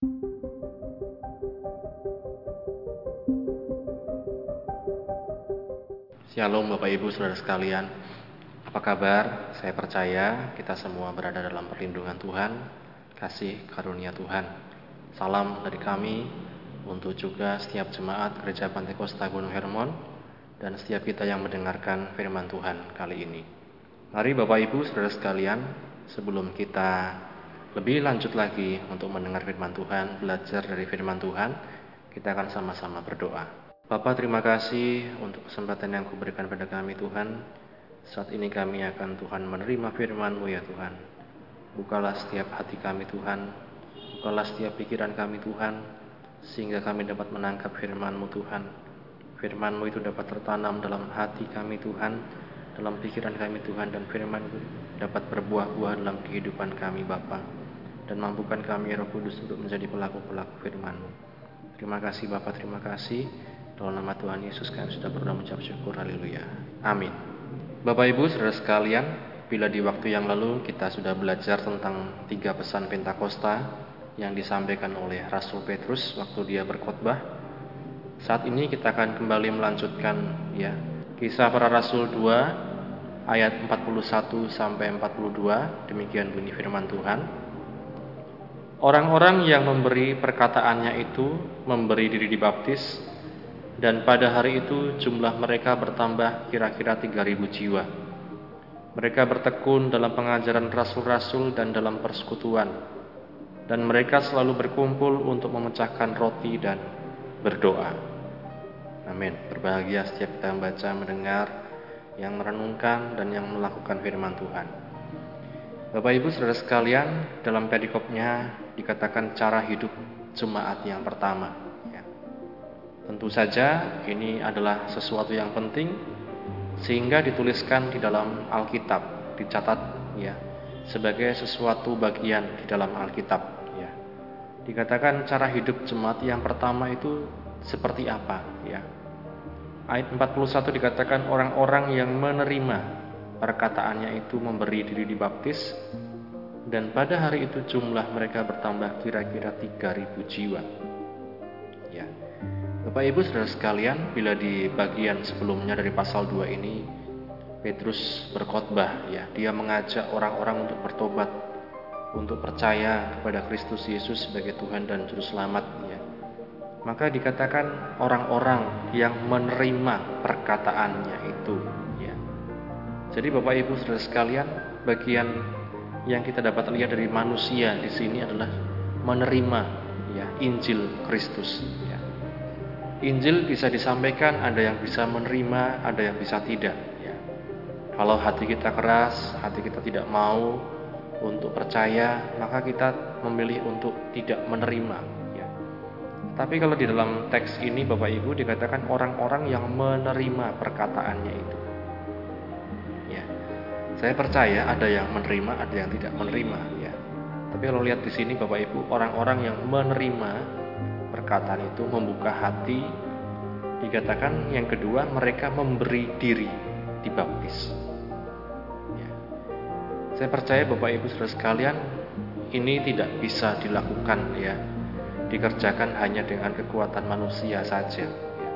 Shalom Bapak Ibu Saudara sekalian. Apa kabar? Saya percaya kita semua berada dalam perlindungan Tuhan, kasih karunia Tuhan. Salam dari kami untuk juga setiap jemaat Gereja Pantai Kosta Gunung Hermon dan setiap kita yang mendengarkan firman Tuhan kali ini. Mari Bapak Ibu Saudara sekalian, sebelum kita lebih lanjut lagi untuk mendengar firman Tuhan, belajar dari firman Tuhan, kita akan sama-sama berdoa. Bapak terima kasih untuk kesempatan yang kuberikan pada kami Tuhan. Saat ini kami akan Tuhan menerima firman-Mu ya Tuhan. Bukalah setiap hati kami Tuhan. Bukalah setiap pikiran kami Tuhan. Sehingga kami dapat menangkap firman-Mu Tuhan. Firman-Mu itu dapat tertanam dalam hati kami Tuhan. Dalam pikiran kami Tuhan. Dan firman itu dapat berbuah-buah dalam kehidupan kami Bapa. Dan mampukan kami Roh Kudus untuk menjadi pelaku-pelaku firman-Mu. Terima kasih Bapak, terima kasih. Dalam nama Tuhan Yesus kami sudah pernah mengucap syukur. Haleluya. Amin. Bapak Ibu, saudara sekalian, bila di waktu yang lalu kita sudah belajar tentang tiga pesan Pentakosta yang disampaikan oleh Rasul Petrus waktu dia berkhotbah, saat ini kita akan kembali melanjutkan ya Kisah para Rasul 2 ayat 41 sampai 42 demikian bunyi firman Tuhan. Orang-orang yang memberi perkataannya itu memberi diri dibaptis dan pada hari itu jumlah mereka bertambah kira-kira 3000 jiwa. Mereka bertekun dalam pengajaran rasul-rasul dan dalam persekutuan. Dan mereka selalu berkumpul untuk memecahkan roti dan berdoa. Amin. Berbahagia setiap kita membaca, mendengar, yang merenungkan dan yang melakukan firman Tuhan. Bapak Ibu Saudara sekalian, dalam perikopnya dikatakan cara hidup jemaat yang pertama. Tentu saja ini adalah sesuatu yang penting sehingga dituliskan di dalam Alkitab, dicatat ya sebagai sesuatu bagian di dalam Alkitab ya. Dikatakan cara hidup jemaat yang pertama itu seperti apa ya. Ayat 41 dikatakan orang-orang yang menerima perkataannya itu memberi diri dibaptis dan pada hari itu jumlah mereka bertambah kira-kira 3000 jiwa. Ya. Bapak Ibu Saudara sekalian, bila di bagian sebelumnya dari pasal 2 ini Petrus berkhotbah ya, dia mengajak orang-orang untuk bertobat, untuk percaya kepada Kristus Yesus sebagai Tuhan dan juru selamat ya. Maka dikatakan orang-orang yang menerima perkataannya itu. Jadi Bapak Ibu Saudara sekalian, bagian yang kita dapat lihat dari manusia di sini adalah menerima ya Injil Kristus Injil bisa disampaikan, ada yang bisa menerima, ada yang bisa tidak. Ya. Kalau hati kita keras, hati kita tidak mau untuk percaya, maka kita memilih untuk tidak menerima. Ya. Tapi kalau di dalam teks ini Bapak Ibu dikatakan orang-orang yang menerima perkataannya itu. Ya. Saya percaya ada yang menerima, ada yang tidak menerima. Ya. Tapi kalau lihat di sini Bapak Ibu, orang-orang yang menerima perkataan itu membuka hati dikatakan yang kedua mereka memberi diri dibaptis ya. saya percaya Bapak Ibu Saudara sekalian ini tidak bisa dilakukan ya dikerjakan hanya dengan kekuatan manusia saja ya.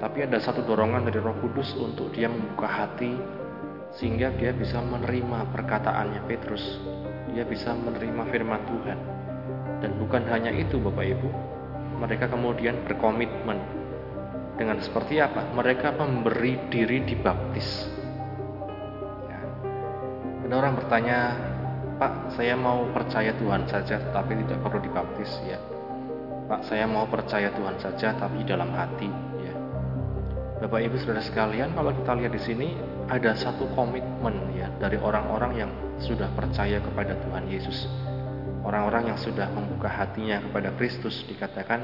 tapi ada satu dorongan dari Roh Kudus untuk dia membuka hati sehingga dia bisa menerima perkataannya Petrus dia bisa menerima firman Tuhan dan bukan hanya itu Bapak Ibu mereka kemudian berkomitmen dengan seperti apa? Mereka memberi diri dibaptis. Ya. Ada orang bertanya, Pak, saya mau percaya Tuhan saja, tapi tidak perlu dibaptis. Ya, Pak, saya mau percaya Tuhan saja, tapi dalam hati. Bapak Ibu Saudara sekalian, kalau kita lihat di sini ada satu komitmen ya dari orang-orang yang sudah percaya kepada Tuhan Yesus Orang-orang yang sudah membuka hatinya kepada Kristus dikatakan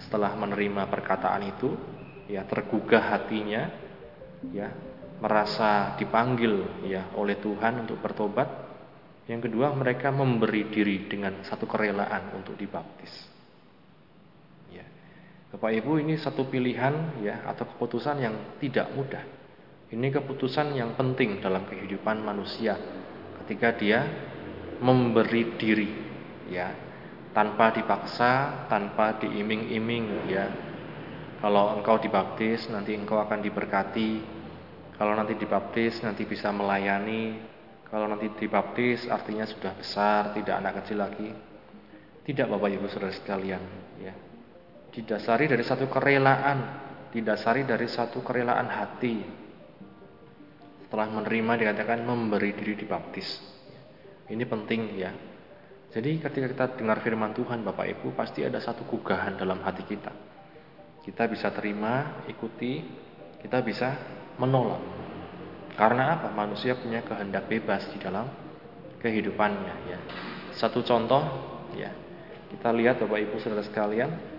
setelah menerima perkataan itu ya tergugah hatinya ya merasa dipanggil ya oleh Tuhan untuk bertobat. Yang kedua mereka memberi diri dengan satu kerelaan untuk dibaptis. Bapak Ibu ini satu pilihan ya atau keputusan yang tidak mudah. Ini keputusan yang penting dalam kehidupan manusia ketika dia memberi diri ya tanpa dipaksa, tanpa diiming-iming ya. Kalau engkau dibaptis nanti engkau akan diberkati. Kalau nanti dibaptis nanti bisa melayani. Kalau nanti dibaptis artinya sudah besar, tidak anak kecil lagi. Tidak Bapak Ibu Saudara sekalian, ya. Didasari dari satu kerelaan, didasari dari satu kerelaan hati. Setelah menerima dikatakan memberi diri dibaptis. Ini penting ya. Jadi ketika kita dengar firman Tuhan Bapak Ibu pasti ada satu kugahan dalam hati kita. Kita bisa terima, ikuti, kita bisa menolak. Karena apa? Manusia punya kehendak bebas di dalam kehidupannya ya. Satu contoh ya. Kita lihat Bapak Ibu Saudara sekalian,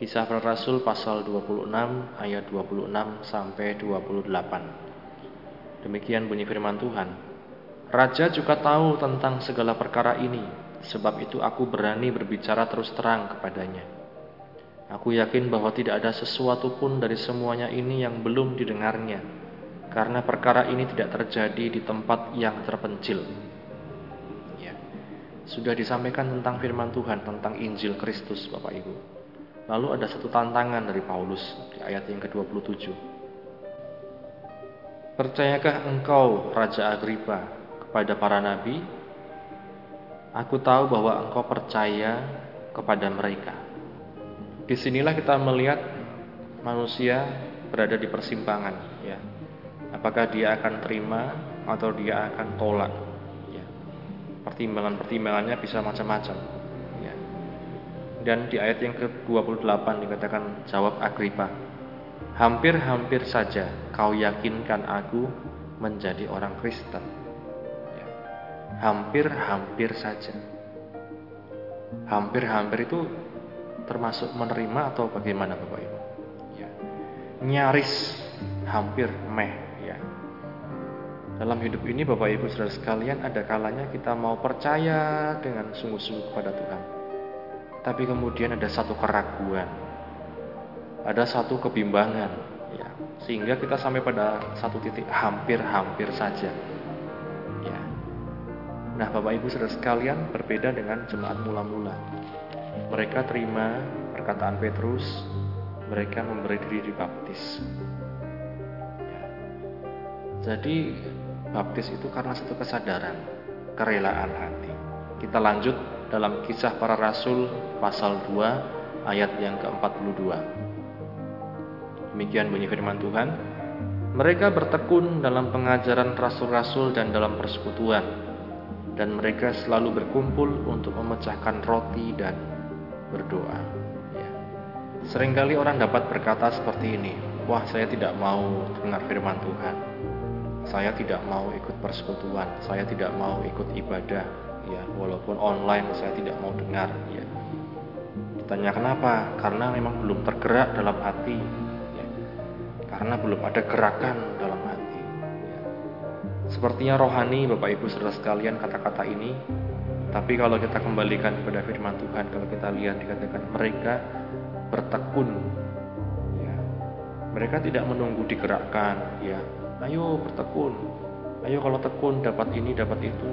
Kisah Para Rasul pasal 26 ayat 26 sampai 28. Demikian bunyi firman Tuhan. Raja juga tahu tentang segala perkara ini, sebab itu aku berani berbicara terus terang kepadanya. Aku yakin bahwa tidak ada sesuatu pun dari semuanya ini yang belum didengarnya, karena perkara ini tidak terjadi di tempat yang terpencil. Ya. Sudah disampaikan tentang firman Tuhan, tentang Injil Kristus, Bapak Ibu. Lalu ada satu tantangan dari Paulus di ayat yang ke-27. Percayakah engkau, Raja Agripa, kepada para nabi, aku tahu bahwa engkau percaya kepada mereka. Di sinilah kita melihat manusia berada di persimpangan, ya. Apakah dia akan terima atau dia akan tolak? Ya. Pertimbangan-pertimbangannya bisa macam-macam. Ya. Dan di ayat yang ke-28 dikatakan jawab Agripa, hampir-hampir saja kau yakinkan aku menjadi orang Kristen hampir-hampir saja. Hampir-hampir itu termasuk menerima atau bagaimana Bapak Ibu? Ya. Nyaris hampir meh ya. Dalam hidup ini Bapak Ibu Saudara sekalian ada kalanya kita mau percaya dengan sungguh-sungguh kepada Tuhan. Tapi kemudian ada satu keraguan. Ada satu kebimbangan ya. Sehingga kita sampai pada satu titik hampir-hampir saja Nah, Bapak Ibu Saudara sekalian, berbeda dengan jemaat mula-mula. Mereka terima perkataan Petrus, mereka memberi diri dibaptis. Ya. Jadi, baptis itu karena satu kesadaran, kerelaan hati. Kita lanjut dalam kisah para rasul pasal 2 ayat yang ke-42. Demikian bunyi firman Tuhan. Mereka bertekun dalam pengajaran rasul-rasul dan dalam persekutuan dan mereka selalu berkumpul untuk memecahkan roti dan berdoa. Ya. Seringkali orang dapat berkata seperti ini, wah saya tidak mau dengar firman Tuhan, saya tidak mau ikut persekutuan, saya tidak mau ikut ibadah, ya walaupun online saya tidak mau dengar. Ya. Ditanya kenapa? Karena memang belum tergerak dalam hati, ya. karena belum ada gerakan dalam hati. Sepertinya rohani Bapak Ibu Saudara sekalian kata-kata ini Tapi kalau kita kembalikan kepada firman Tuhan Kalau kita lihat dikatakan mereka bertekun ya. Mereka tidak menunggu digerakkan ya. Ayo bertekun Ayo kalau tekun dapat ini dapat itu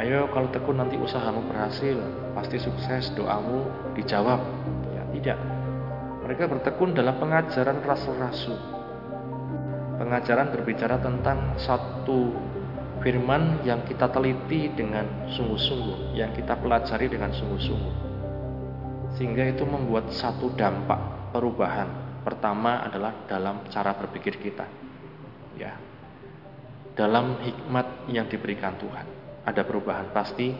Ayo kalau tekun nanti usahamu berhasil Pasti sukses doamu dijawab ya, Tidak Mereka bertekun dalam pengajaran rasul-rasul pengajaran berbicara tentang satu firman yang kita teliti dengan sungguh-sungguh, yang kita pelajari dengan sungguh-sungguh. Sehingga itu membuat satu dampak perubahan. Pertama adalah dalam cara berpikir kita. Ya. Dalam hikmat yang diberikan Tuhan. Ada perubahan pasti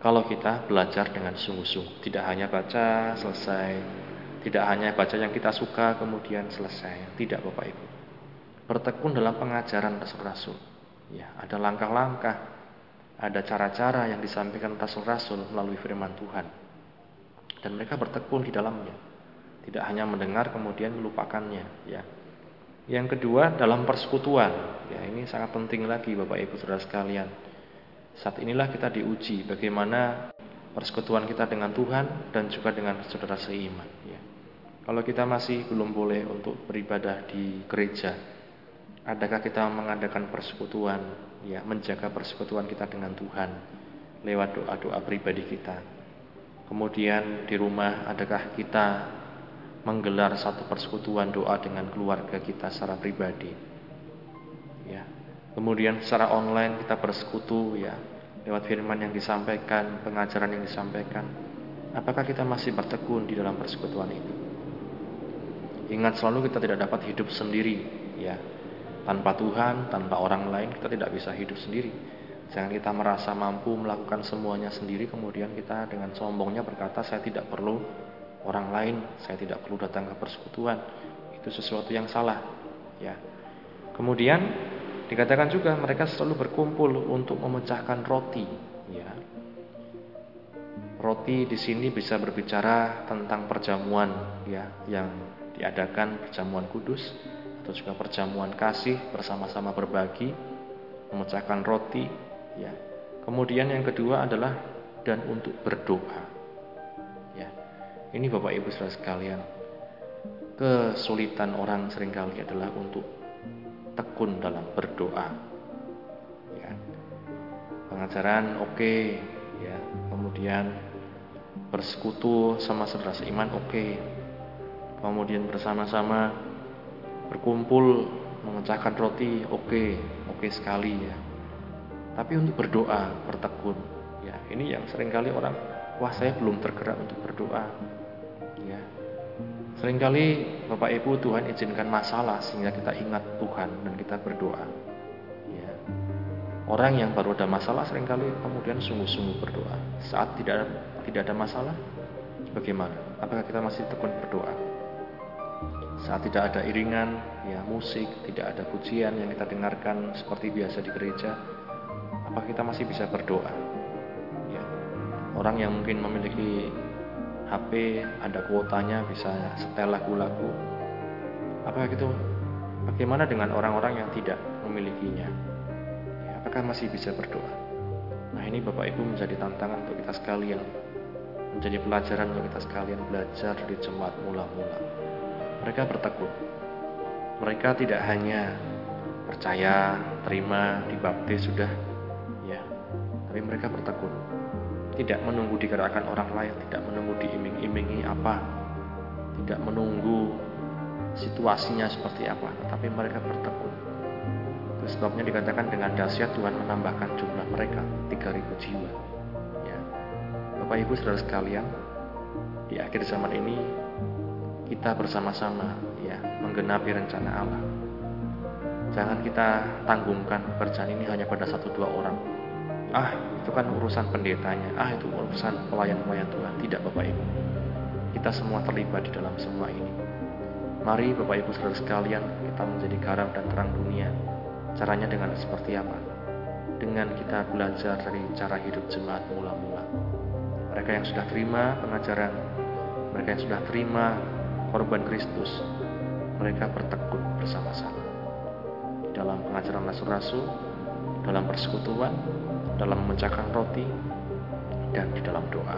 kalau kita belajar dengan sungguh-sungguh. Tidak hanya baca selesai, tidak hanya baca yang kita suka kemudian selesai. Tidak Bapak Ibu bertekun dalam pengajaran rasul-rasul. Ya, ada langkah-langkah, ada cara-cara yang disampaikan rasul-rasul melalui firman Tuhan. Dan mereka bertekun di dalamnya. Tidak hanya mendengar kemudian melupakannya, ya. Yang kedua dalam persekutuan. Ya, ini sangat penting lagi Bapak Ibu Saudara sekalian. Saat inilah kita diuji bagaimana persekutuan kita dengan Tuhan dan juga dengan saudara seiman, ya. Kalau kita masih belum boleh untuk beribadah di gereja, Adakah kita mengadakan persekutuan, ya, menjaga persekutuan kita dengan Tuhan lewat doa-doa pribadi kita? Kemudian di rumah adakah kita menggelar satu persekutuan doa dengan keluarga kita secara pribadi? Ya. Kemudian secara online kita bersekutu ya lewat firman yang disampaikan, pengajaran yang disampaikan. Apakah kita masih bertekun di dalam persekutuan itu? Ingat selalu kita tidak dapat hidup sendiri ya. Tanpa Tuhan, tanpa orang lain kita tidak bisa hidup sendiri. Jangan kita merasa mampu melakukan semuanya sendiri kemudian kita dengan sombongnya berkata saya tidak perlu orang lain, saya tidak perlu datang ke persekutuan. Itu sesuatu yang salah, ya. Kemudian dikatakan juga mereka selalu berkumpul untuk memecahkan roti, ya. Roti di sini bisa berbicara tentang perjamuan ya yang diadakan perjamuan kudus atau juga perjamuan kasih bersama-sama berbagi, memecahkan roti, ya. Kemudian yang kedua adalah dan untuk berdoa. Ya. Ini Bapak Ibu Saudara sekalian, kesulitan orang sering kali adalah untuk tekun dalam berdoa. Ya. Pengajaran oke, okay, ya. Kemudian bersekutu sama saudara seiman oke. Okay. Kemudian bersama-sama berkumpul memecahkan roti oke okay, oke okay sekali ya tapi untuk berdoa bertekun ya ini yang sering kali orang wah saya belum tergerak untuk berdoa sering kali Bapak Ibu Tuhan izinkan masalah sehingga kita ingat Tuhan dan kita berdoa. Ya. Orang yang baru ada masalah sering kali kemudian sungguh-sungguh berdoa. Saat tidak ada, tidak ada masalah bagaimana? Apakah kita masih tekun berdoa? Saat tidak ada iringan, ya musik, tidak ada pujian yang kita dengarkan seperti biasa di gereja, apa kita masih bisa berdoa? Ya. Orang yang mungkin memiliki HP, ada kuotanya, bisa setel lagu-lagu. Apakah itu bagaimana dengan orang-orang yang tidak memilikinya? Ya, apakah masih bisa berdoa? Nah ini Bapak Ibu menjadi tantangan untuk kita sekalian menjadi pelajaran untuk kita sekalian belajar di jemaat mula-mula mereka bertekun. Mereka tidak hanya percaya, terima, dibaptis sudah, ya, tapi mereka bertekun. Tidak menunggu digerakkan orang lain, tidak menunggu diiming-imingi apa, tidak menunggu situasinya seperti apa, tetapi mereka bertekun. Itu sebabnya dikatakan dengan dahsyat Tuhan menambahkan jumlah mereka 3000 jiwa. Ya. Bapak Ibu Saudara sekalian, di akhir zaman ini kita bersama-sama ya menggenapi rencana Allah. Jangan kita tanggungkan pekerjaan ini hanya pada satu dua orang. Ah, itu kan urusan pendetanya. Ah, itu urusan pelayan-pelayan Tuhan. Tidak Bapak Ibu. Kita semua terlibat di dalam semua ini. Mari Bapak Ibu Saudara sekalian, kita menjadi garam dan terang dunia. Caranya dengan seperti apa? Dengan kita belajar dari cara hidup jemaat mula-mula. Mereka yang sudah terima pengajaran, mereka yang sudah terima korban Kristus, mereka bertekun bersama-sama dalam pengajaran rasul-rasul, dalam persekutuan, dalam memecahkan roti, dan di dalam doa.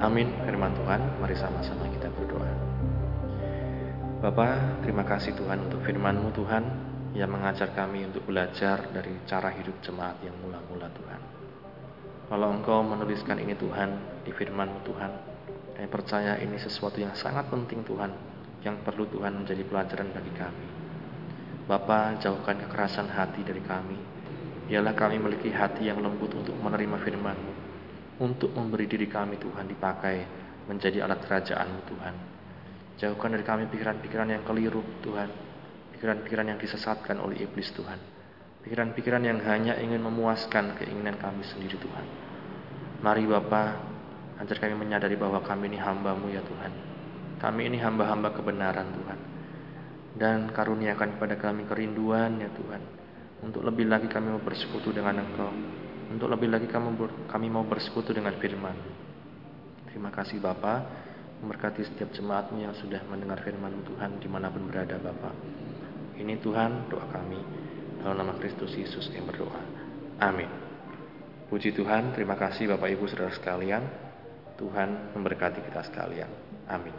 Amin firman Tuhan, mari sama-sama kita berdoa. Bapak, terima kasih Tuhan untuk firman-Mu Tuhan yang mengajar kami untuk belajar dari cara hidup jemaat yang mula-mula Tuhan. Kalau Engkau menuliskan ini Tuhan di firman-Mu Tuhan, saya percaya ini sesuatu yang sangat penting Tuhan, yang perlu Tuhan menjadi pelajaran bagi kami. Bapa, jauhkan kekerasan hati dari kami. Biarlah kami memiliki hati yang lembut untuk menerima firman-Mu, untuk memberi diri kami Tuhan dipakai menjadi alat kerajaan-Mu Tuhan. Jauhkan dari kami pikiran-pikiran yang keliru Tuhan, pikiran-pikiran yang disesatkan oleh iblis Tuhan. Pikiran-pikiran yang hanya ingin memuaskan keinginan kami sendiri Tuhan. Mari Bapak, Ajar kami menyadari bahwa kami ini hambamu ya Tuhan. Kami ini hamba-hamba kebenaran Tuhan. Dan karuniakan kepada kami kerinduan ya Tuhan. Untuk lebih lagi kami mau bersekutu dengan Engkau. Untuk lebih lagi kami, mau bersekutu dengan firman. Terima kasih Bapa. Memberkati setiap jemaatmu yang sudah mendengar firman Tuhan di mana pun berada Bapak. Ini Tuhan doa kami. Dalam nama Kristus Yesus yang berdoa. Amin. Puji Tuhan, terima kasih Bapak Ibu Saudara sekalian. Tuhan memberkati kita sekalian. Amin.